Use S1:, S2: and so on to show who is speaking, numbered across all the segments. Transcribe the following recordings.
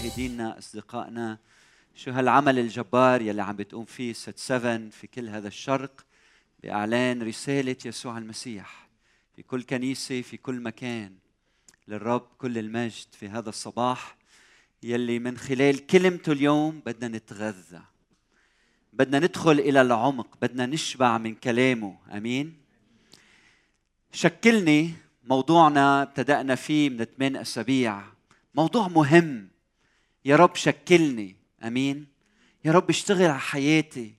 S1: مشاهدينا أصدقائنا شو هالعمل الجبار يلي عم بتقوم فيه ست سفن في كل هذا الشرق بإعلان رسالة يسوع المسيح في كل كنيسة في كل مكان. للرب كل المجد في هذا الصباح يلي من خلال كلمته اليوم بدنا نتغذى. بدنا ندخل إلى العمق بدنا نشبع من كلامه. آمين؟ شكلني موضوعنا ابتدأنا فيه من ثمان أسابيع. موضوع مهم. يا رب شكلني أمين. يا رب اشتغل على حياتي.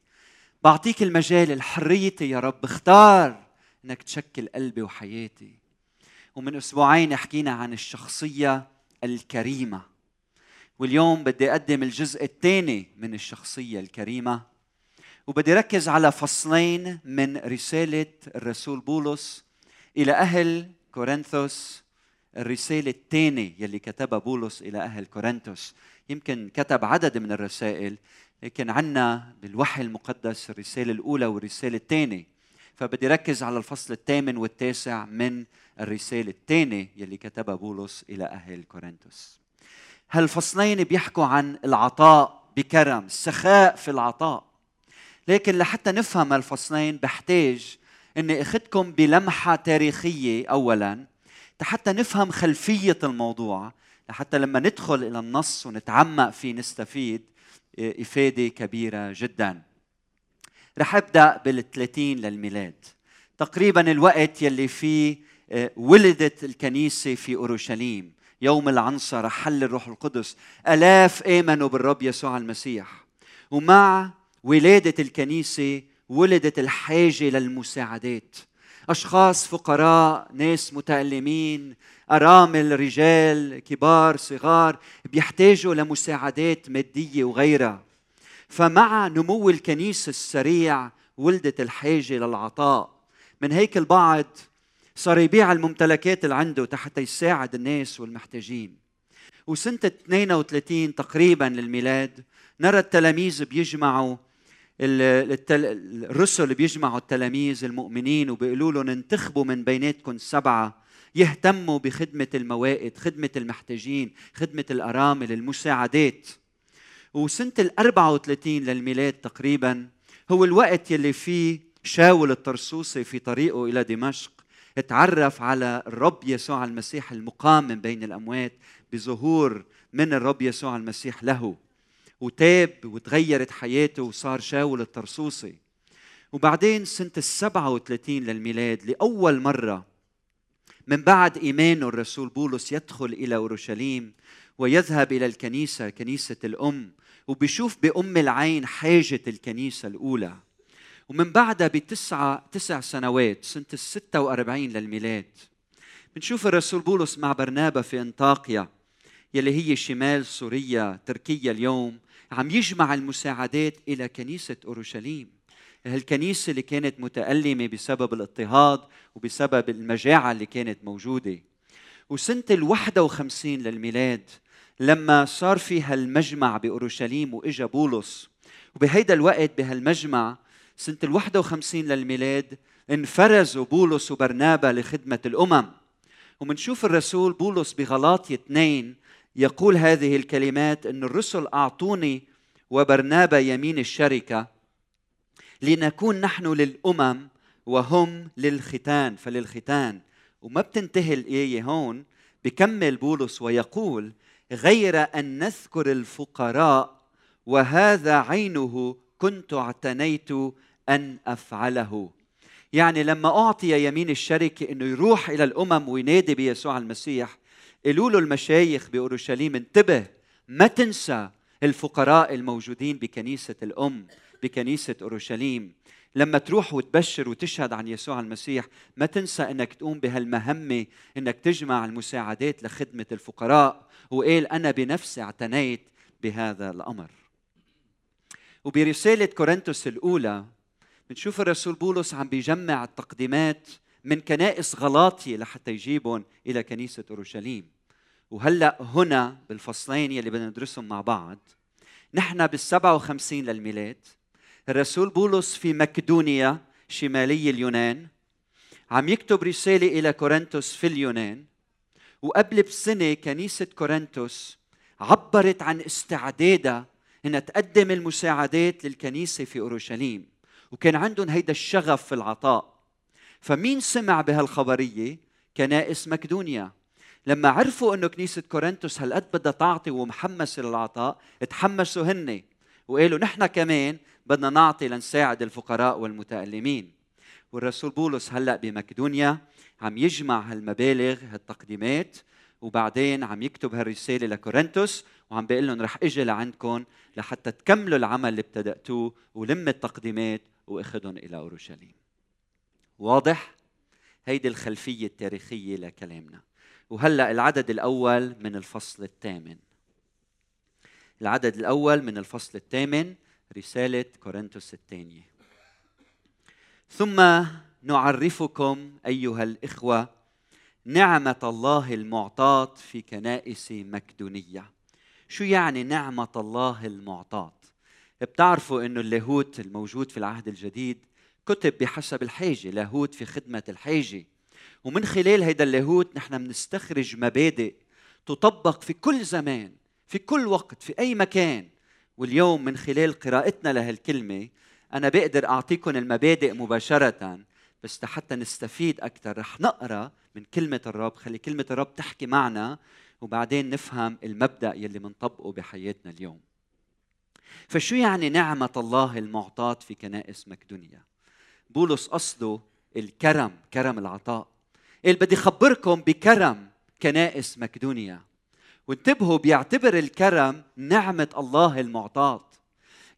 S1: بعطيك المجال الحرية يا رب. اختار إنك تشكل قلبي وحياتي. ومن أسبوعين حكينا عن الشخصية الكريمة. واليوم بدي أقدم الجزء الثاني من الشخصية الكريمة. وبدي ركز على فصلين من رسالة الرسول بولس إلى أهل كورنثوس الرسالة الثانية يلي كتبها بولس إلى أهل كورنثوس. يمكن كتب عدد من الرسائل لكن عنا بالوحي المقدس الرسالة الأولى والرسالة الثانية. فبدي ركز على الفصل الثامن والتاسع من الرسالة الثانية يلي كتبها بولس إلى أهل كورنثوس. هالفصلين بيحكوا عن العطاء بكرم السخاء في العطاء. لكن لحتى نفهم الفصلين بحتاج إني أخذكم بلمحة تاريخية اولا. حتى نفهم خلفية الموضوع لحتى لما ندخل إلى النص ونتعمق فيه نستفيد آه، إفادة كبيرة جدا. رح أبدأ بال30 للميلاد. تقريبا الوقت يلي فيه آه، ولدت الكنيسة في أورشليم يوم العنصره حل الروح القدس آلاف آمنوا بالرب يسوع المسيح ومع ولادة الكنيسة ولدت الحاجة للمساعدات أشخاص فقراء ناس متألمين أرامل رجال كبار صغار بيحتاجوا لمساعدات مادية وغيرها. فمع نمو الكنيسه السريع ولدت الحاجة للعطاء. من هيك البعض صار يبيع الممتلكات اللي عنده حتى يساعد الناس والمحتاجين. وسنة 32 تقريبا للميلاد نرى التلاميذ بيجمعوا الرسل بيجمعوا التلاميذ المؤمنين وبيقولوا لهم انتخبوا من بيناتكم سبعة يهتموا بخدمة الموائد، خدمة المحتاجين، خدمة الأرامل، المساعدات. وسنة ال 34 للميلاد تقريبا هو الوقت يلي فيه شاول الطرسوسي في طريقه إلى دمشق تعرف على الرب يسوع المسيح المقام من بين الأموات بظهور من الرب يسوع المسيح له. وتاب وتغيرت حياته وصار شاول الطرسوسي وبعدين سنة السبعة وثلاثين للميلاد لأول مرة من بعد إيمانه الرسول بولس يدخل إلى أورشليم ويذهب إلى الكنيسة كنيسة الأم وبيشوف بأم العين حاجة الكنيسة الأولى. ومن بعدها بتسعة تسع سنوات سنة الستة وأربعين للميلاد بنشوف الرسول بولس مع برنابا في أنطاقيا يلي هي شمال سوريا تركيا اليوم. عم يجمع المساعدات إلى كنيسة أورشليم. هالكنيسة اللي كانت متألمة بسبب الاضطهاد وبسبب المجاعة اللي كانت موجودة. وسنة ال51 للميلاد لما صار في هالمجمع بأورشليم وإجا بولس وبهيدا الوقت بهالمجمع سنة ال51 للميلاد انفرزوا بولس وبرنابا لخدمة الأمم. ومنشوف الرسول بولس بغلاطية اثنين يقول هذه الكلمات إن الرسل أعطوني وبرنابا يمين الشركة لنكون نحن للأمم وهم للختان فللختان. وما بتنتهي الآية هون بكمل بولس ويقول غير أن نذكر الفقراء وهذا عينه كنت اعتنيت أن أفعله. يعني لما أعطي يمين الشركة إنه يروح إلى الأمم وينادي بيسوع المسيح قالوا له المشايخ بأورشليم انتبه ما تنسى الفقراء الموجودين بكنيسة الأم بكنيسة أورشليم. لما تروح وتبشر وتشهد عن يسوع المسيح ما تنسى إنك تقوم بهالمهمة إنك تجمع المساعدات لخدمة الفقراء. وقال أنا بنفسي اعتنيت بهذا الأمر. وبرسالة كورنثوس الأولى بنشوف الرسول بولس عم بيجمع التقديمات من كنائس غلاطية لحتى يجيبهم إلى كنيسة أورشليم. وهلأ هنا بالفصلين يلي بدنا ندرسهم مع بعض نحن بالسبعة وخمسين للميلاد الرسول بولس في مكدونيا شمالي اليونان عم يكتب رسالة إلى كورنثوس في اليونان وقبل بسنة كنيسة كورنثوس عبرت عن استعدادها إنها تقدم المساعدات للكنيسة في أورشليم. وكان عندهم هيدا الشغف في العطاء. فمين سمع بهالخبرية؟ كنائس مكدونيا. لما عرفوا إنه كنيسة كورنثوس هالقد بدها تعطي ومحمسه للعطاء تحمسوا هن وقالوا نحن كمان بدنا نعطي لنساعد الفقراء والمتألمين. والرسول بولس هلأ بمقدونيا عم يجمع هالمبالغ هالتقديمات وبعدين عم يكتب هالرسالة لكورنثوس وعم بيقول لهم رح إجي لعندكم لحتى تكملوا العمل اللي ابتدأتوه ولم التقديمات وأخذهم إلى أورشليم. واضح؟ هيدي الخلفية التاريخية لكلامنا. وهلأ العدد الأول من الفصل الثامن. العدد الأول من الفصل الثامن رسالة كورنثوس الثانية. ثم نعرفكم أيها الإخوة نعمة الله المعطاة في كنائس مكدونية شو يعني نعمة الله المعطاة بتعرفوا إنه اللاهوت الموجود في العهد الجديد كتب بحسب الحاجة لاهوت في خدمة الحاجة. ومن خلال هيدا اللاهوت نحن بنستخرج مبادئ تطبق في كل زمان في كل وقت في أي مكان. واليوم من خلال قراءتنا لهالكلمة أنا بقدر اعطيكم المبادئ مباشرة بس حتى نستفيد أكثر رح نقرأ من كلمة الرب. خلي كلمة الرب تحكي معنا وبعدين نفهم المبدأ يلي منطبقه بحياتنا اليوم. فشو يعني نعمة الله المعطاة في كنائس مكدونيا بولس قصده الكرم كرم العطاء. قال بدي خبركم بكرم كنائس مكدونيا. وانتبهوا بيعتبر الكرم نعمة الله المعطاة.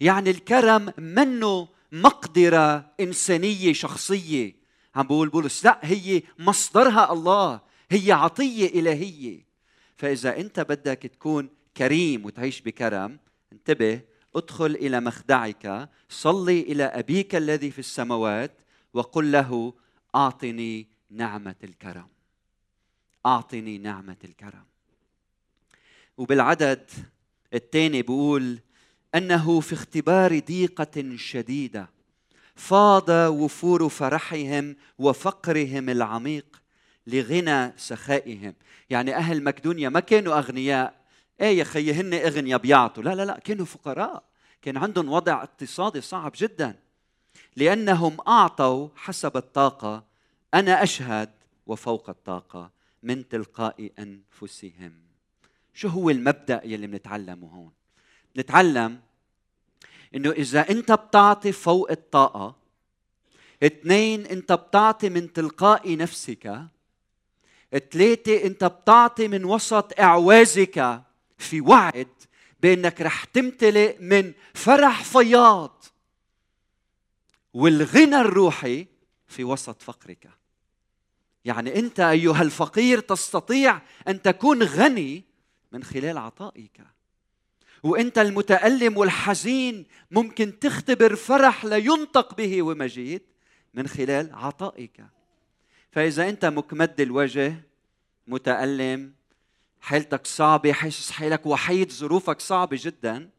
S1: يعني الكرم منه مقدرة إنسانية شخصية. عم بقول بولس لا هي مصدرها الله هي عطية إلهية. فإذا أنت بدك تكون كريم وتعيش بكرم انتبه ادخل إلى مخدعك صلي إلى أبيك الذي في السماوات وقل له أعطني نعمة الكرم. أعطني نعمة الكرم. وبالعدد الثاني بقول أنه في اختبار ضيقة شديدة فاض وفور فرحهم وفقرهم العميق لغنى سخائهم. يعني أهل مقدونيا ما كانوا أغنياء. إيه يا خيي هن اغنياء بيعطوا لا لا لا كانوا فقراء. كان عندهم وضع اقتصادي صعب جدا. لأنهم أعطوا حسب الطاقة أنا أشهد وفوق الطاقة من تلقاء أنفسهم. شو هو المبدأ يلي بنتعلمه هون؟ نتعلم إنه إذا أنت بتعطي فوق الطاقة اثنين أنت بتعطي من تلقاء نفسك ثلاثة أنت بتعطي من وسط إعوازك في وعد بأنك رح تمتلئ من فرح فياض والغنى الروحي في وسط فقرك. يعني أنت أيها الفقير تستطيع أن تكون غني من خلال عطائك. وأنت المتألم والحزين ممكن تختبر فرح لا ينطق به ومجيد من خلال عطائك. فإذا أنت مكمد الوجه متألم حالتك صعبة حاسس حالك وحيد ظروفك صعبة جدا.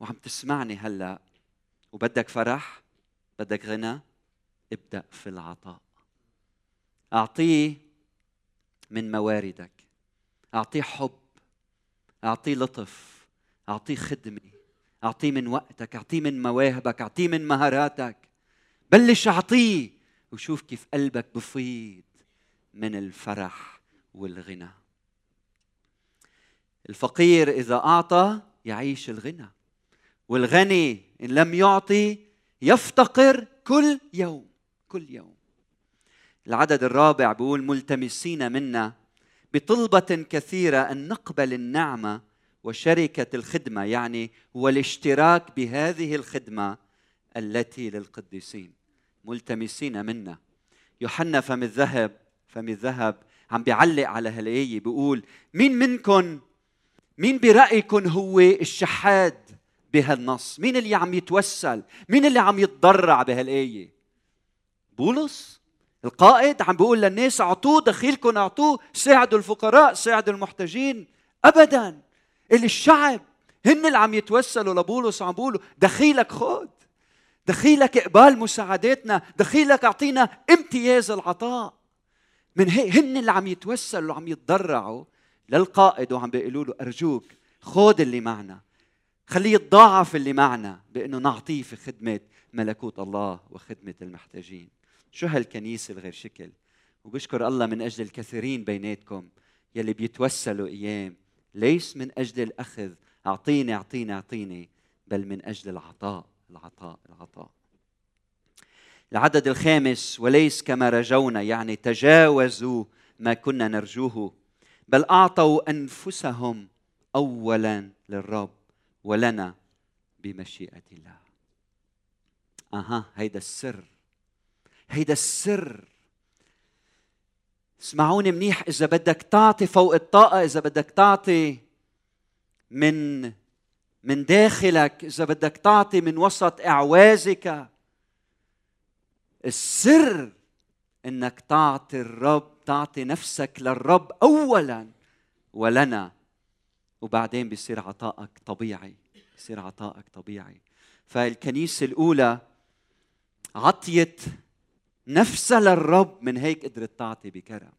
S1: وعم تسمعني هلأ. وبدك فرح بدك غنى ابدأ في العطاء. أعطيه من مواردك. أعطيه حب. أعطيه لطف. أعطيه خدمة. أعطيه من وقتك. أعطيه من مواهبك. أعطيه من مهاراتك. بلش أعطيه. وشوف كيف قلبك بفيض من الفرح والغنى. الفقير إذا أعطى يعيش الغنى والغني إن لم يعطي يفتقر كل يوم كل يوم. العدد الرابع بيقول ملتمسين منا بطلبة كثيرة أن نقبل النعمة وشركة الخدمة يعني والاشتراك بهذه الخدمة التي للقديسين. ملتمسين منا. يوحنا فم الذهب فم الذهب عم بيعلق على هالآية بيقول مين منكم مين برايكم هو الشحاد بهالنص؟ مين اللي عم يتوسل؟ مين اللي عم يتضرع بهالآية؟ بولس القائد عم بيقول للناس أعطوه دخيلكم أعطوه ساعدوا الفقراء ساعدوا المحتاجين. ابدا. الشعب هن اللي عم يتوسلوا لبولس وعم بيقولوا دخيلك خذ دخيلك إقبال مساعداتنا دخيلك أعطينا امتياز العطاء. من هن اللي عم يتوسلوا وعم يتضرعوا للقائد وعم بيقولوا له أرجوك خود اللي معنا. خليه يتضاعف اللي معنا بأنه نعطيه في خدمة ملكوت الله وخدمة المحتاجين. شو هالكنيسة الغير شكل؟ وبشكر الله من أجل الكثيرين بيناتكم يلي بيتوسلوا أيام. ليس من أجل الأخذ أعطيني أعطيني أعطيني بل من أجل العطاء العطاء العطاء. العدد الخامس وليس كما رجونا يعني تجاوزوا ما كنا نرجوه. بل أعطوا أنفسهم اولا للرب ولنا بمشيئة الله. أها هيدا السر. هيدا السر. اسمعوني منيح إذا بدك تعطي فوق الطاقة إذا بدك تعطي من من داخلك إذا بدك تعطي من وسط إعوازك السر إنك تعطي الرب تعطي نفسك للرب اولا ولنا. وبعدين بيصير عطائك طبيعي بيصير عطائك طبيعي. فالكنيسة الأولى عطيت نفسها للرب من هيك قدرت تعطي بكرم.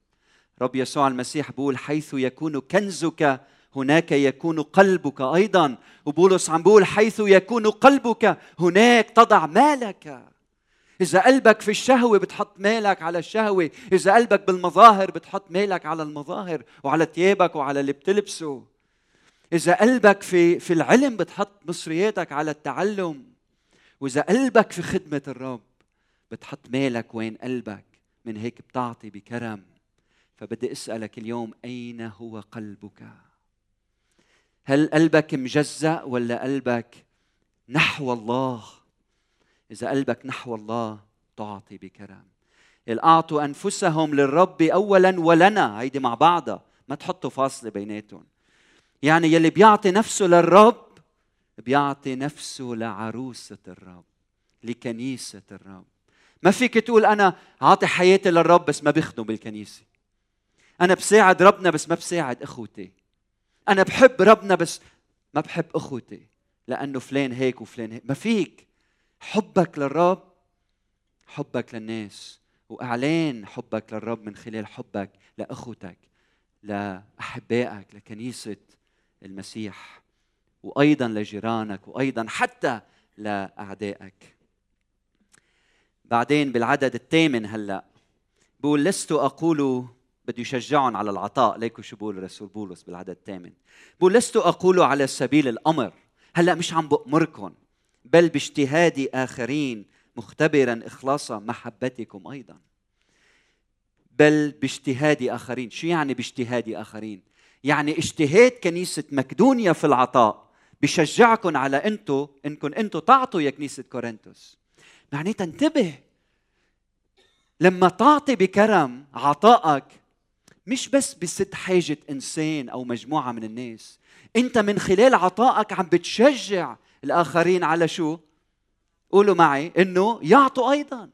S1: رب يسوع المسيح بيقول حيث يكون كنزك هناك يكون قلبك أيضا. وبولس عم بيقول حيث يكون قلبك هناك تضع مالك. إذا قلبك في الشهوة بتحط مالك على الشهوة إذا قلبك بالمظاهر بتحط مالك على المظاهر وعلى ثيابك وعلى اللي بتلبسه. إذا قلبك في في العلم بتحط مصرياتك على التعلم. وإذا قلبك في خدمة الرب بتحط مالك وين قلبك. من هيك بتعطي بكرم. فبدي أسألك اليوم أين هو قلبك؟ هل قلبك مجزأ ولا قلبك نحو الله؟ إذا قلبك نحو الله تعطي بكرم أعطوا أنفسهم للرب اولا ولنا. هيدي مع بعضها. ما تحطوا فاصله بيناتهم. يعني يلي بيعطي نفسه للرب بيعطي نفسه لعروسة الرب لكنيسة الرب. ما فيك تقول أنا عاطي حياتي للرب بس ما بخدم بالكنيسة. أنا بساعد ربنا بس ما بساعد أخوتي. أنا بحب ربنا بس ما بحب أخوتي. لأنه فلان هيك وفلان هيك. ما فيك. حبك للرب حبك للناس وأعلان حبك للرب من خلال حبك لأخوتك لأحبائك لكنيسة المسيح وأيضا لجيرانك وأيضا حتى لأعدائك. بعدين بالعدد الثامن هلأ بقول لست أقول بده يشجعهم على العطاء ليكو شو بقول الرسول بولس بالعدد الثامن؟ بقول لست أقول على سبيل الأمر هلأ مش عم بامركم بل باجتهاد آخرين مختبرا إخلاص محبتكم أيضا. بل باجتهاد آخرين. شو يعني باجتهاد آخرين؟ يعني اجتهاد كنيسة مقدونيا في العطاء بشجعكم على أنتم انكم أنتم تعطوا يا كنيسة كورنثوس. معناتها انتبه لما تعطي بكرم عطائك مش بس بست حاجة إنسان أو مجموعة من الناس أنت من خلال عطائك عم بتشجع الآخرين على شو؟ قولوا معي إنه يعطوا أيضا.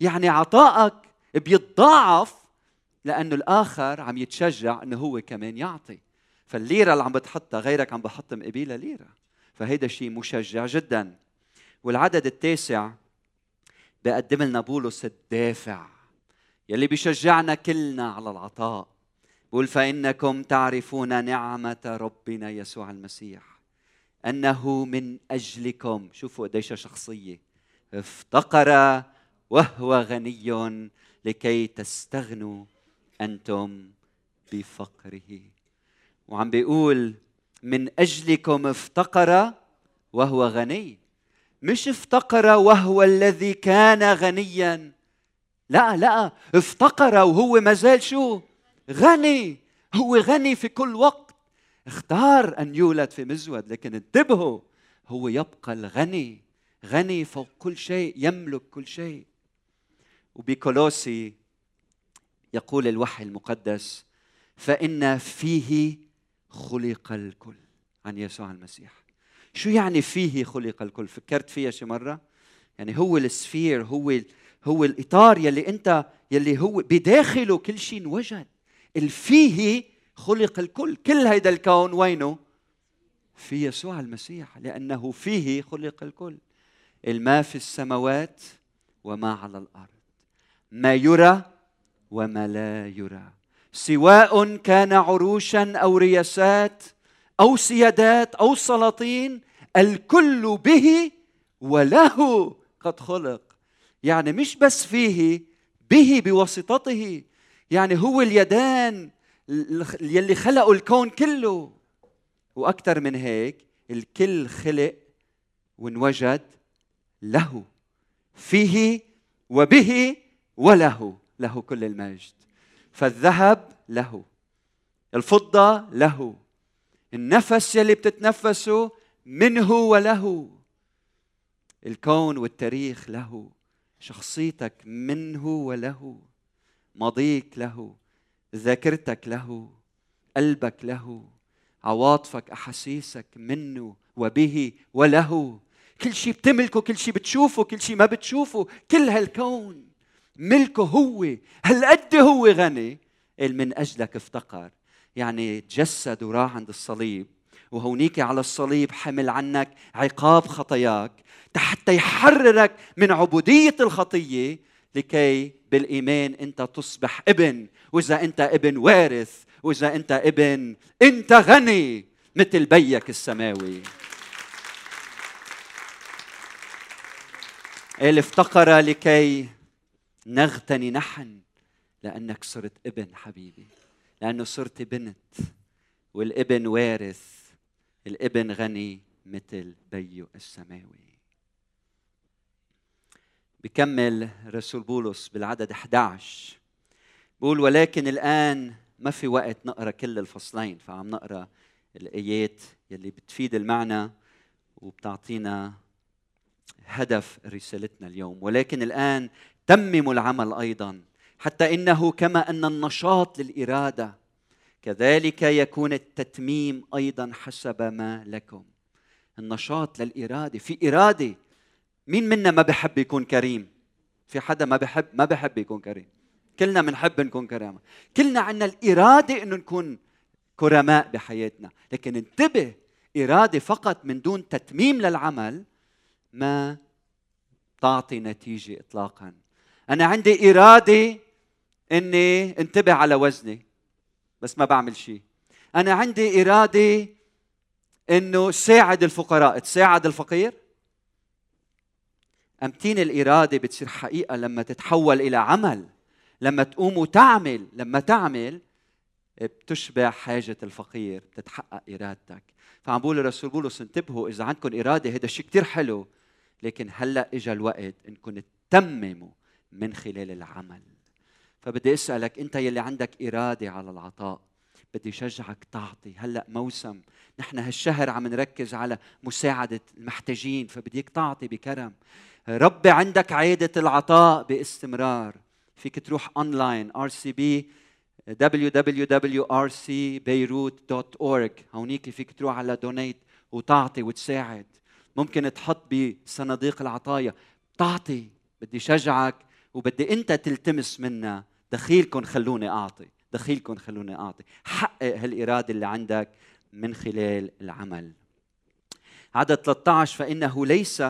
S1: يعني عطائك بيتضاعف لأنه الآخر عم يتشجع إنه هو كمان يعطي. فالليرة اللي عم بتحطها غيرك عم بحط مقابلها ليرة. فهيدا شيء مشجع جدا. والعدد التاسع بقدم لنا بولس الدافع. يلي بيشجعنا كلنا على العطاء. بقول فإنكم تعرفون نعمة ربنا يسوع المسيح. أنه من أجلكم. شوفوا قديش شخصية. افتقر وهو غني لكي تستغنوا أنتم بفقره. وعم بيقول من أجلكم افتقر وهو غني. مش افتقر وهو الذي كان غنيا. لا لا افتقر وهو ما زال شو؟ غني. هو غني في كل وقت. اختار أن يولد في مزود لكن انتبهوا هو يبقى الغني غني فوق كل شيء يملك كل شيء. وبكولوسي يقول الوحي المقدس فإن فيه خلق الكل عن يسوع المسيح. شو يعني فيه خلق الكل؟ فكرت فيها شي مرة؟ يعني هو السفير هو هو الإطار يلي أنت يلي هو بداخله كل شيء انوجد. الفيه خلق الكل كل هيدا الكون وينه؟ في يسوع المسيح لأنه فيه خلق الكل. الماء في السماوات وما على الأرض ما يرى وما لا يرى. سواء كان عروشا أو رياسات أو سيادات أو سلاطين الكل به وله قد خلق. يعني مش بس فيه به بواسطته. يعني هو اليدان يلي خلقوا الكون كله. وأكثر من هيك الكل خلق وانوجد له. فيه وبه وله. له كل المجد. فالذهب له. الفضة له. النفس يلي بتتنفسه منه وله. الكون والتاريخ له. شخصيتك منه وله. ماضيك له. ذاكرتك له قلبك له عواطفك أحاسيسك منه وبه وله. كل شيء بتملكه كل شيء بتشوفه كل شيء ما بتشوفه كل هالكون ملكه هو. هالقد هو غني. من أجلك افتقر. يعني تجسد وراح عند الصليب. وهونيك على الصليب حمل عنك عقاب خطاياك حتى يحررك من عبودية الخطية لكي بالإيمان أنت تصبح ابن وإذا أنت ابن وارث وإذا أنت ابن أنت غني مثل بيك السماوي. قال افتقر لكي نغتني نحن لأنك صرت ابن حبيبي لأنه صرت بنت والابن وارث الابن غني مثل بيه السماوي. بكمل رسول بولس بالعدد 11 بقول ولكن الآن ما في وقت نقرأ كل الفصلين. فعم نقرأ الآيات يلي بتفيد المعنى وبتعطينا هدف رسالتنا اليوم. ولكن الآن تمموا العمل أيضا حتى إنه كما أن النشاط للإرادة كذلك يكون التتميم أيضا حسب ما لكم. النشاط للإرادة في إرادة مين منا ما بحب يكون كريم؟ في حدا ما بحب ما بحب يكون كريم. كلنا بنحب نكون كرامة. كلنا عندنا الإرادة إنه نكون كرماء بحياتنا. لكن انتبه إرادة فقط من دون تتميم للعمل ما تعطي نتيجة إطلاقا. أنا عندي إرادة إني انتبه على وزني بس ما بعمل شيء. أنا عندي إرادة إنه ساعد الفقراء. تساعد الفقير؟ أمتين الإرادة بتصير حقيقة لما تتحول إلى عمل لما تقوم وتعمل لما تعمل بتشبع حاجة الفقير بتتحقق إرادتك. فعم بقول الرسول بولس انتبهوا إذا عندكم إرادة هذا شيء كتير حلو لكن هلأ إجا الوقت إنكم تتمموا من خلال العمل. فبدي أسألك أنت يلي عندك إرادة على العطاء بدي شجعك تعطي. هلأ موسم نحن هالشهر عم نركز على مساعدة المحتاجين فبديك تعطي بكرم. ربي عندك عادة العطاء باستمرار. فيك تروح اونلاين rcb www.rcbeirut.org هونيك فيك تروح على دونيت وتعطي وتساعد. ممكن تحط بصناديق العطايا. تعطي بدي شجعك وبدي أنت تلتمس منا. دخيلكم خلوني أعطي دخيلكم خلوني أعطي. حقق هالإرادة اللي عندك من خلال العمل. عدد 13 فإنه ليس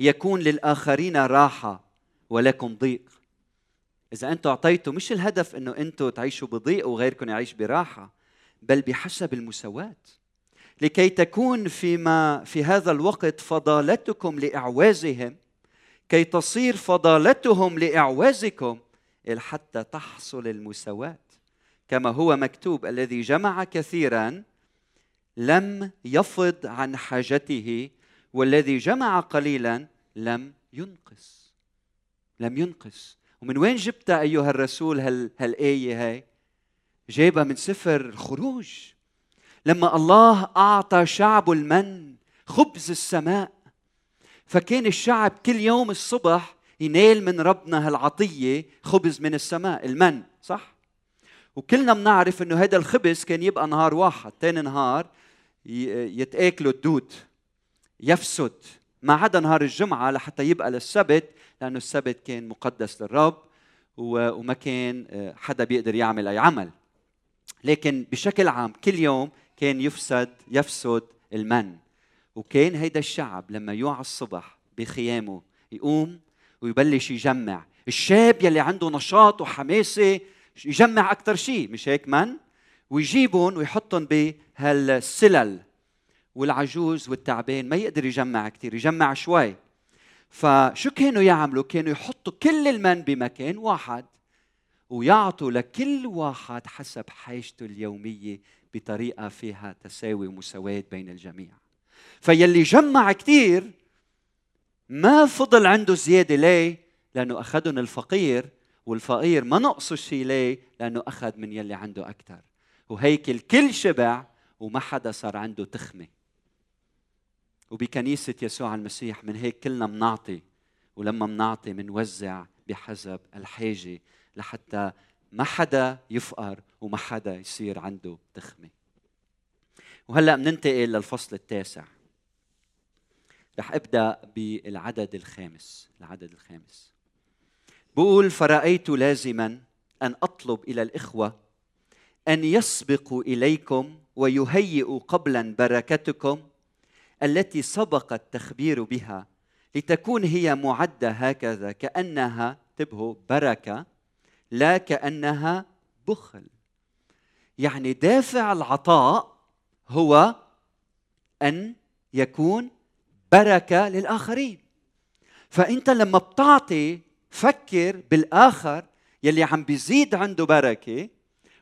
S1: يكون للآخرين راحة ولكم ضيق. إذا أنتم أعطيتوا مش الهدف أنه أنتم تعيشوا بضيق وغيركم يعيش براحة بل بحسب المساواة. لكي تكون فيما في هذا الوقت فضالتكم لإعوازهم كي تصير فضالتهم لإعوازكم حتى تحصل المساواة. كما هو مكتوب الذي جمع كثيرا لم يفض عن حاجته والذي جمع قليلا لم ينقص. لم ينقص. ومن وين جبتها أيها الرسول هال هالآية هاي؟ جايبها من سفر الخروج. لما الله أعطى شعبه المن خبز السماء فكان الشعب كل يوم الصبح ينال من ربنا هالعطية خبز من السماء المن صح؟ وكلنا بنعرف إنه هذا الخبز كان يبقى نهار واحد ثاني نهار يتأكلوا الدود. يفسد ما عدا نهار الجمعة لحتى يبقى للسبت لأنه السبت كان مقدس للرب وما كان آه، حدا بيقدر يعمل أي عمل. لكن بشكل عام كل يوم كان يفسد يفسد المن. وكان هيدا الشعب لما يوعى الصبح بخيامه يقوم ويبلش يجمع. الشاب يلي عنده نشاط وحماسة يجمع أكثر شيء مش هيك من؟ ويجيبهم ويحطهم بهالسلل. والعجوز والتعبان ما يقدر يجمع كثير يجمع شوي. فشو كانوا يعملوا؟ كانوا يحطوا كل المن بمكان واحد ويعطوا لكل واحد حسب حاجته اليومية بطريقة فيها تساوي ومساواة بين الجميع. فيلي جمع كثير ما فضل عنده زيادة ليه؟ لأنه أخذهم الفقير والفقير ما نقصه شيء ليه؟ لأنه أخذ من يلي عنده أكثر وهيك الكل شبع وما حدا صار عنده تخمة. وبكنيسة يسوع المسيح من هيك كلنا منعطي ولما منعطي منوزع بحسب الحاجة لحتى ما حدا يفقر وما حدا يصير عنده تخمة. وهلأ بننتقل للفصل التاسع. رح أبدأ بالعدد الخامس العدد الخامس. بقول فرأيت لازما أن أطلب إلى الإخوة أن يسبقوا إليكم ويهيئوا قبلا بركتكم التي سبق التخبير بها لتكون هي معدة هكذا كأنها انتبهوا بركة لا كأنها بخل. يعني دافع العطاء هو أن يكون بركة للآخرين. فأنت لما بتعطي فكر بالآخر يلي عم بيزيد عنده بركة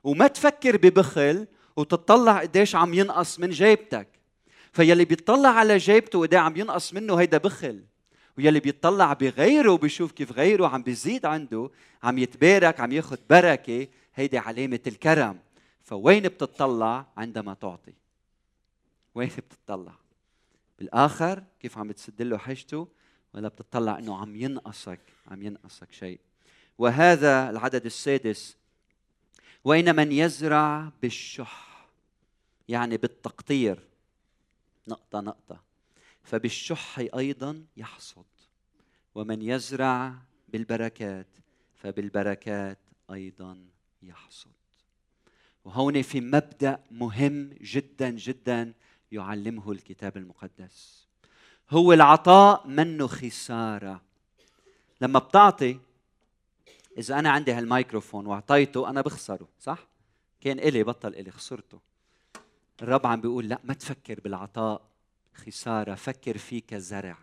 S1: وما تفكر ببخل وتطلع قديش عم ينقص من جيبتك. فيلي بيطلع على جيبته وقد عم ينقص منه هيدا بخل. ويلي بيطلع بغيره وبيشوف كيف غيره عم بيزيد عنده عم يتبارك عم ياخذ بركة هيدي علامة الكرم. فوين بتطلع؟ عندما تعطي. وين بتطلع؟ بالآخر كيف عم بتسد له حاجته؟ ولا بتطلع إنه عم ينقصك عم ينقصك شيء. وهذا العدد السادس. وين من يزرع بالشح يعني بالتقطير. نقطة نقطة. فبالشح أيضا يحصد. ومن يزرع بالبركات فبالبركات أيضا يحصد. وهون في مبدأ مهم جدا جدا يعلمه الكتاب المقدس. هو العطاء منه خسارة. لما بتعطي إذا أنا عندي هالميكروفون وأعطيته أنا بخسره صح؟ كان إلي بطل إلي خسرته. الرب عم بيقول لا ما تفكر بالعطاء خسارة فكر فيه كزرع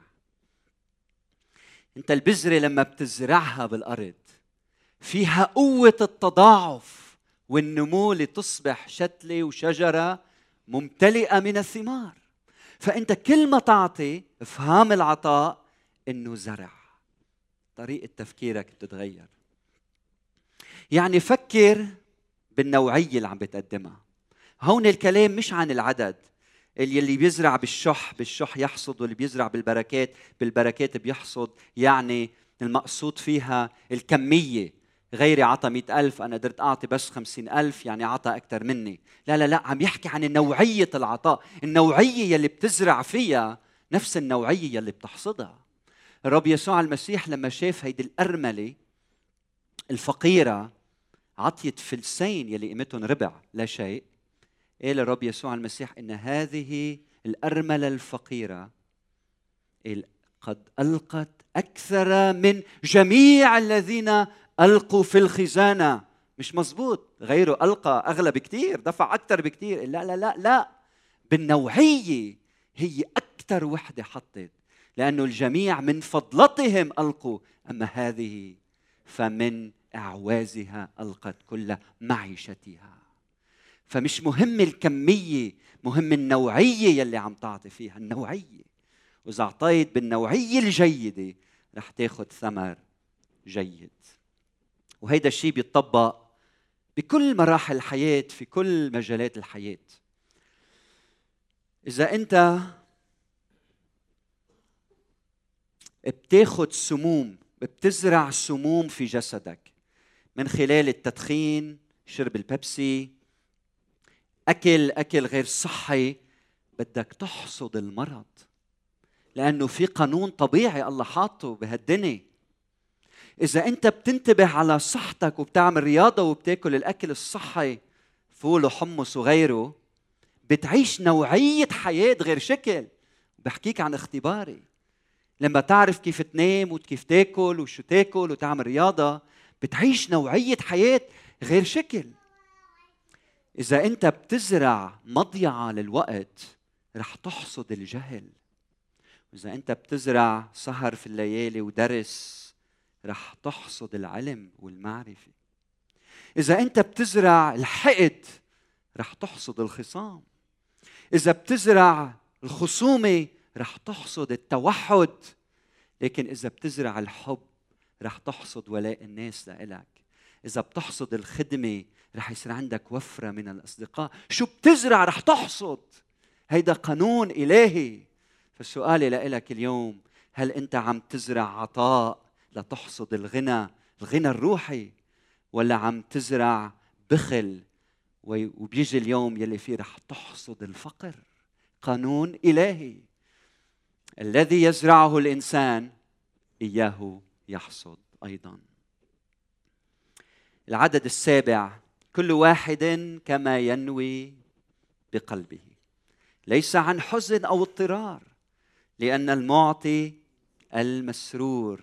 S1: انت البذرة لما بتزرعها بالأرض فيها قوة التضاعف والنمو لتصبح شتلة وشجرة ممتلئة من الثمار. فأنت كل ما تعطي إفهام العطاء إنه زرع. طريقة تفكيرك بتتغير. يعني فكر بالنوعية اللي عم بتقدمها. هون الكلام مش عن العدد. اللي بيزرع بالشح بالشح يحصد واللي بيزرع بالبركات بالبركات بيحصد. يعني المقصود فيها الكمية. غيري عطى مئة ألف أنا قدرت أعطي بس خمسين ألف يعني عطى أكثر مني. لا لا لا عم يحكي عن نوعية العطاء. النوعية يلي بتزرع فيها نفس النوعية يلي بتحصدها. الرب يسوع المسيح لما شاف هيدي الأرملة الفقيرة عطيت فلسين يلي قيمتهم ربع لا شيء. قال الرب يسوع المسيح إن هذه الأرملة الفقيرة قد ألقت أكثر من جميع الذين ألقوا في الخزانة. مش مزبوط غيره ألقى أغلى بكثير دفع أكثر بكثير لا لا لا لا. بالنوعية هي أكثر وحدة حطت لأنه الجميع من فضلتهم ألقوا. أما هذه فمن أعوازها ألقت كل معيشتها. فمش مهم الكمية مهم النوعية يلي عم تعطي فيها النوعية. وإذا أعطيت بالنوعية الجيدة رح تاخذ ثمر جيد. وهيدا الشيء بيطبق بكل مراحل الحياة في كل مجالات الحياة. إذا أنت بتاخذ سموم بتزرع سموم في جسدك من خلال التدخين شرب البيبسي أكل أكل غير صحي بدك تحصد المرض. لأنه في قانون طبيعي الله حاطه بهالدنيا. إذا أنت بتنتبه على صحتك وبتعمل رياضة وبتأكل الأكل الصحي فول وحمص وغيره بتعيش نوعية حياة غير شكل. بحكيك عن اختباري. لما تعرف كيف تنام وكيف تأكل وشو تأكل وتعمل رياضة بتعيش نوعية حياة غير شكل. إذا أنت بتزرع مضيعة للوقت رح تحصد الجهل. وإذا أنت بتزرع سهر في الليالي ودرس رح تحصد العلم والمعرفة. إذا أنت بتزرع الحقد رح تحصد الخصام. إذا بتزرع الخصومة رح تحصد التوحد. لكن إذا بتزرع الحب رح تحصد ولاء الناس لإلك. إذا بتحصد الخدمة رح يصير عندك وفرة من الأصدقاء. شو بتزرع رح تحصد. هيدا قانون إلهي. فالسؤال لإلك اليوم هل أنت عم تزرع عطاء لتحصد الغنى الغنى الروحي ولا عم تزرع بخل وبيجي اليوم يلي فيه رح تحصد الفقر؟ قانون إلهي. الذي يزرعه الإنسان إياه يحصد أيضا. العدد السابع كل واحد كما ينوي بقلبه. ليس عن حزن أو اضطرار لأن المعطي المسرور.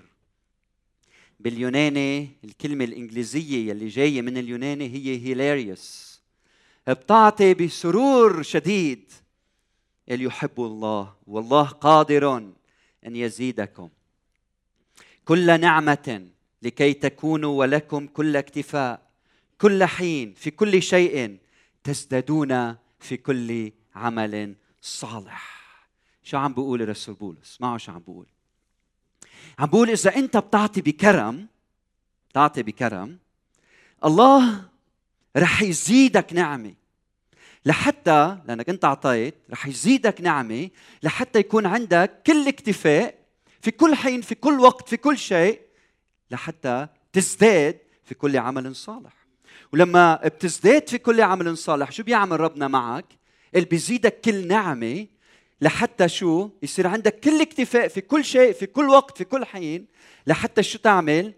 S1: باليوناني الكلمة الإنجليزية يلي جاية من اليوناني هي هيلاريوس بتعطي بسرور شديد. اللي يحب الله والله قادر أن يزيدكم. كل نعمة لكي تكونوا ولكم كل اكتفاء. كل حين في كل شيء تزدادون في كل عمل صالح. شو عم بقول الرسول بولس؟ اسمعوا شو عم بقول عم بقول إذا أنت بتعطي بكرم بتعطي بكرم الله رح يزيدك نعمة. لحتى لأنك أنت أعطيت رح يزيدك نعمة لحتى يكون عندك كل اكتفاء في كل حين في كل وقت في كل شيء لحتى تزداد في كل عمل صالح. ولما بتزداد في كل عمل صالح شو بيعمل ربنا معك؟ اللي بيزيدك كل نعمة لحتى شو؟ يصير عندك كل اكتفاء في كل شيء في كل وقت في كل حين لحتى شو تعمل؟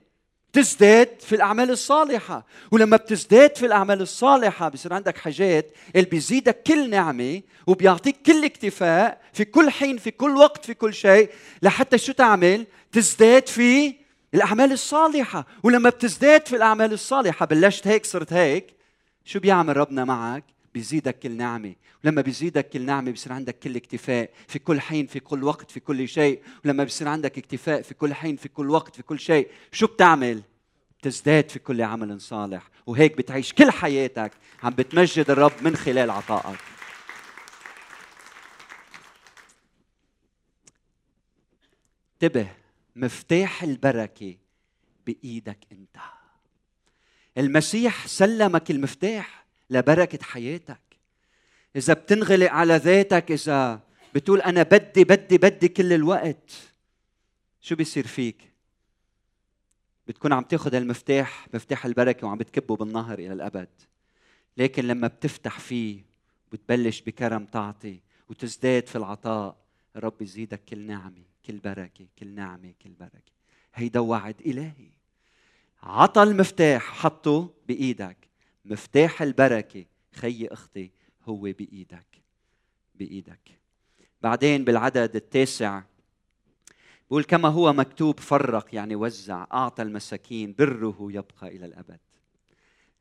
S1: تزداد في الأعمال الصالحة. ولما بتزداد في الأعمال الصالحة بصير عندك حاجات. اللي بيزيدك كل نعمة وبيعطيك كل اكتفاء في كل حين في كل وقت في كل شيء لحتى شو تعمل؟ تزداد في الأعمال الصالحة. ولما بتزداد في الأعمال الصالحة بلشت هيك صرت هيك شو بيعمل ربنا معك؟ بيزيدك كل نعمة ولما بيزيدك كل نعمة بيصير عندك كل اكتفاء في كل حين في كل وقت في كل شيء. ولما بيصير عندك اكتفاء في كل حين في كل وقت في كل شيء شو بتعمل؟ بتزداد في كل عمل صالح. وهيك بتعيش كل حياتك. عم بتمجد الرب من خلال عطائك. انتبه. مفتاح البركة بإيدك أنت. المسيح سلمك المفتاح لبركة حياتك. إذا بتنغلق على ذاتك إذا بتقول أنا بدي بدي بدي كل الوقت شو بيصير فيك؟ بتكون عم تاخذ المفتاح مفتاح البركة وعم بتكبه بالنهر إلى الأبد. لكن لما بتفتح فيه وتبلش بكرم تعطي وتزداد في العطاء. الرب يزيدك كل نعمة كل بركة كل نعمة كل بركة. هيدا وعد إلهي. عطى المفتاح حطه بإيدك. مفتاح البركة خيي أختي هو بإيدك بإيدك. بعدين بالعدد التاسع بقول كما هو مكتوب فرق يعني وزع أعطى المساكين بره يبقى إلى الأبد.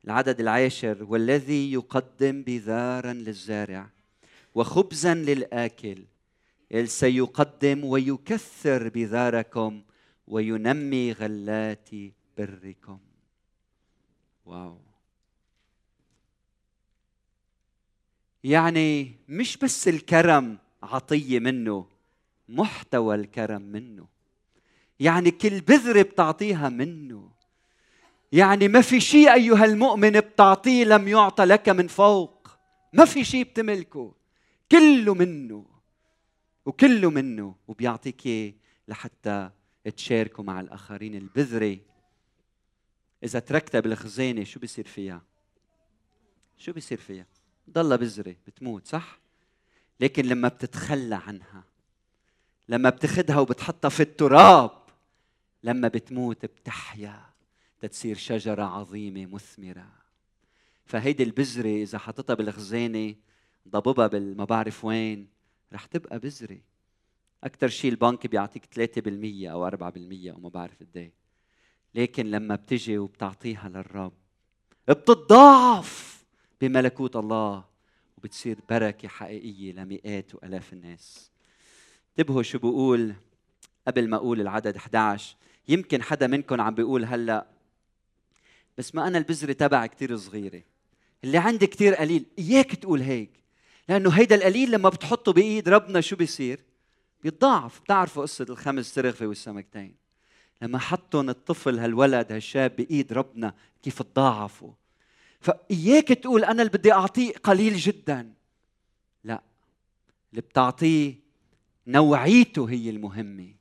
S1: العدد العاشر والذي يقدم بذارا للزارع وخبزا للآكل سيقدم ويكثر بذاركم وينمي غلات بركم. واو. يعني مش بس الكرم عطية منه محتوى الكرم منه. يعني كل بذرة بتعطيها منه. يعني ما في شيء أيها المؤمن بتعطيه لم يعطى لك من فوق. ما في شيء بتملكه كله منه. وكله منه وبيعطيك إياه لحتى تشاركوا مع الآخرين البذرة. إذا تركتها بالخزانة شو بيصير فيها؟ شو بيصير فيها؟ ضلها بذرة بتموت صح؟ لكن لما بتتخلى عنها لما بتاخدها وبتحطها في التراب لما بتموت بتحيا تتصير شجرة عظيمة مثمرة. فهيدي البذرة إذا حطيتها بالخزانة ضببها بالما بعرف وين؟ رح تبقى بذرة. أكثر شيء البنك بيعطيك 3% أو 4% أو ما بعرف قد إيه. لكن لما بتجي وبتعطيها للرب بتتضاعف بملكوت الله وبتصير بركة حقيقية لمئات وألاف الناس. انتبهوا شو بقول قبل ما أقول العدد 11 يمكن حدا منكم عم بيقول هلأ بس ما أنا البذرة تبعي كتير صغيرة. اللي عندي كتير قليل إياك تقول هيك. لأنه هيدا القليل لما بتحطه بإيد ربنا شو بيصير؟ بيتضاعف. بتعرفوا قصة الخمس ترغفة والسمكتين. لما حطهم الطفل هالولد هالشاب بإيد ربنا كيف تضاعفوا. فإياك تقول أنا اللي بدي أعطيه قليل جدا. لا. اللي بتعطيه نوعيته هي المهمة.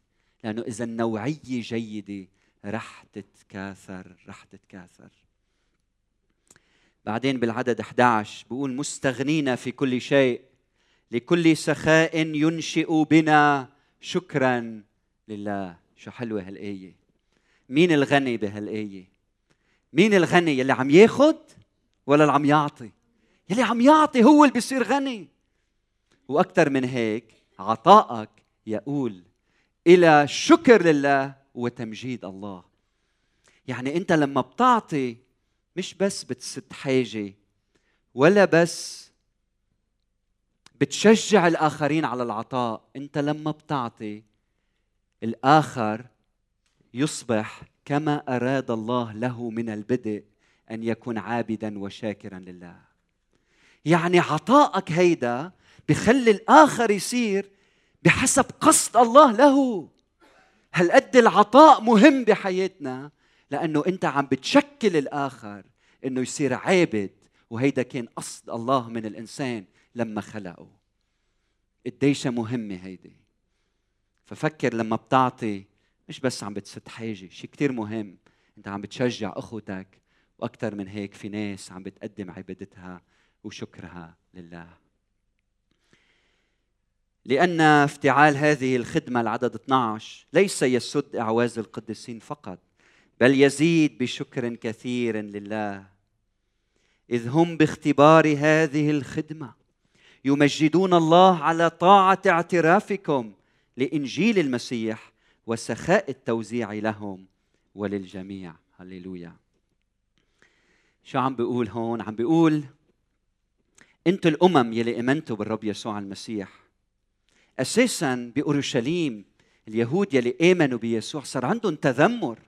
S1: لأنه إذا النوعية جيدة رح تتكاثر رح تتكاثر. بعدين بالعدد 11 بيقول مستغنين في كل شيء لكل سخاء ينشئ بنا شكرا لله. شو حلوة هالآية. مين الغني بهالآية؟ مين الغني يلي عم ياخد ولا اللي عم يعطي؟ يلي عم يعطي هو اللي بيصير غني. وأكثر من هيك عطائك يقول إلى شكر لله وتمجيد الله. يعني أنت لما بتعطي مش بس بتسد حاجة ولا بس بتشجع الآخرين على العطاء. انت لما بتعطي الآخر يصبح كما أراد الله له من البدء أن يكون عابدا وشاكرا لله. يعني عطائك هيدا بخلي الآخر يصير بحسب قصد الله له. هالقد العطاء مهم بحياتنا لأنه انت عم بتشكل الآخر. إنه يصير عابد وهيدا كان قصد الله من الإنسان لما خلقه. قديش مهمة هيدي؟ ففكر لما بتعطي مش بس عم بتسد حاجة شيء كثير مهم. أنت عم بتشجع أخوتك وأكثر من هيك في ناس عم بتقدم عبادتها وشكرها لله. لأن افتعال هذه الخدمة العدد 12 ليس يسد أعواز القديسين فقط بل يزيد بشكر كثير لله. إذ هم باختبار هذه الخدمة يمجدون الله على طاعة اعترافكم لإنجيل المسيح وسخاء التوزيع لهم وللجميع. هللويا. شو عم بيقول هون؟ عم بيقول أنتوا الأمم يلي آمنتوا بالرب يسوع المسيح أساسا بأورشليم اليهود يلي آمنوا بيسوع صار عندهم تذمر.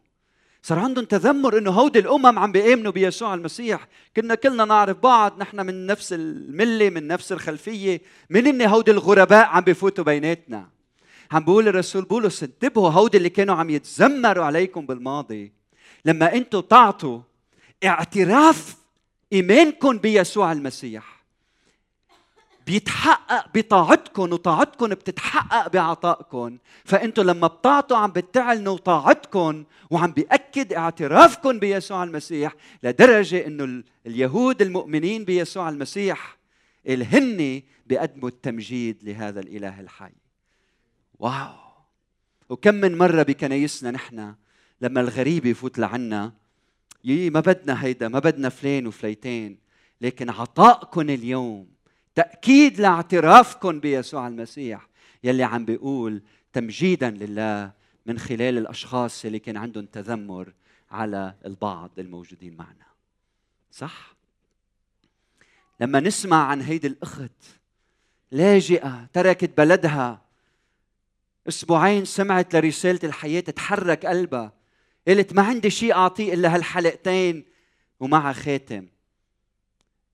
S1: صار عندهم تذمر إنه هودي الأمم عم بيآمنوا بيسوع المسيح. كنا كلنا نعرف بعض نحن من نفس الملة من نفس الخلفية. من ان هودي الغرباء عم بفوتوا بيناتنا؟ عم بيقول الرسول بولس انتبهوا هودي اللي كانوا عم يتذمروا عليكم بالماضي. لما أنتم تعطوا اعتراف إيمانكم بيسوع المسيح. بيتحقق بطاعتكم وطاعتكم بتتحقق بعطائكم. فانتم لما بتعطوا عم بتعلنوا طاعتكم وعم بيأكد اعترافكم بيسوع المسيح لدرجة إنه اليهود المؤمنين بيسوع المسيح الهن بيقدموا التمجيد لهذا الإله الحي. واو! وكم من مرة بكنايسنا نحن لما الغريب يفوت لعنا يي ما بدنا هيدا ما بدنا فلان وفليتين لكن عطائكم اليوم تأكيد لاعترافكم بيسوع المسيح يلي عم بيقول تمجيدا لله من خلال الأشخاص اللي كان عندهم تذمر على البعض الموجودين معنا صح؟ لما نسمع عن هيدي الأخت لاجئة تركت بلدها أسبوعين سمعت لرسالة الحياة تحرك قلبها قلت ما عندي شيء أعطيه إلا هالحلقتين ومعها خاتم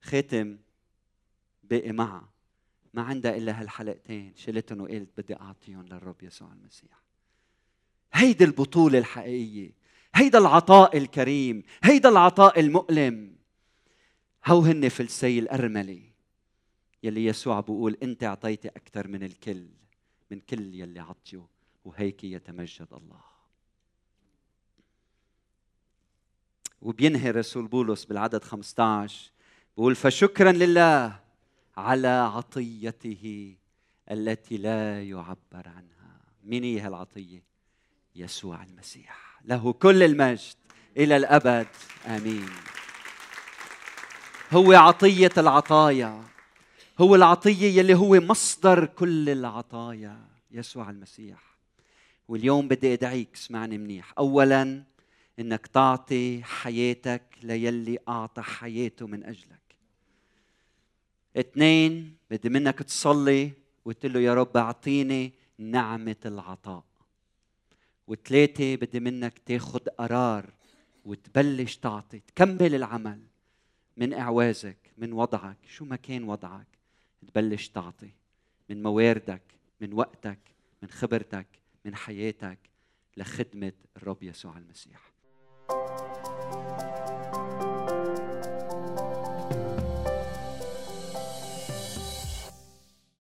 S1: خاتم باقي معها ما عندها إلا هالحلقتين. شلتهم وقالت بدي أعطيهم للرب يسوع المسيح. هيدي البطولة الحقيقية. هيدا العطاء الكريم. هيدا العطاء المؤلم. هو هن فلسي الأرملة يلي يسوع بيقول أنت أعطيتي أكثر من الكل من كل يلي عطيه وهيك يتمجد الله. وبينهي الرسول بولس بالعدد 15 بقول فشكرا لله على عطيته التي لا يعبر عنها. مين هي هالعطية يسوع المسيح. له كل المجد إلى الأبد. آمين. هو عطية العطايا. هو العطية يلي هو مصدر كل العطايا. يسوع المسيح. واليوم بدي أدعيك اسمعني منيح. أولا إنك تعطي حياتك ليلي أعطى حياته من أجلك. اثنين بدي منك تصلي. وتقول له يا رب أعطيني نعمة العطاء. وثلاثة بدي منك تاخذ قرار وتبلش تعطي تكمل العمل من إعوازك من وضعك. شو ما كان وضعك؟ تبلش تعطي من مواردك من وقتك من خبرتك من حياتك لخدمة الرب يسوع المسيح.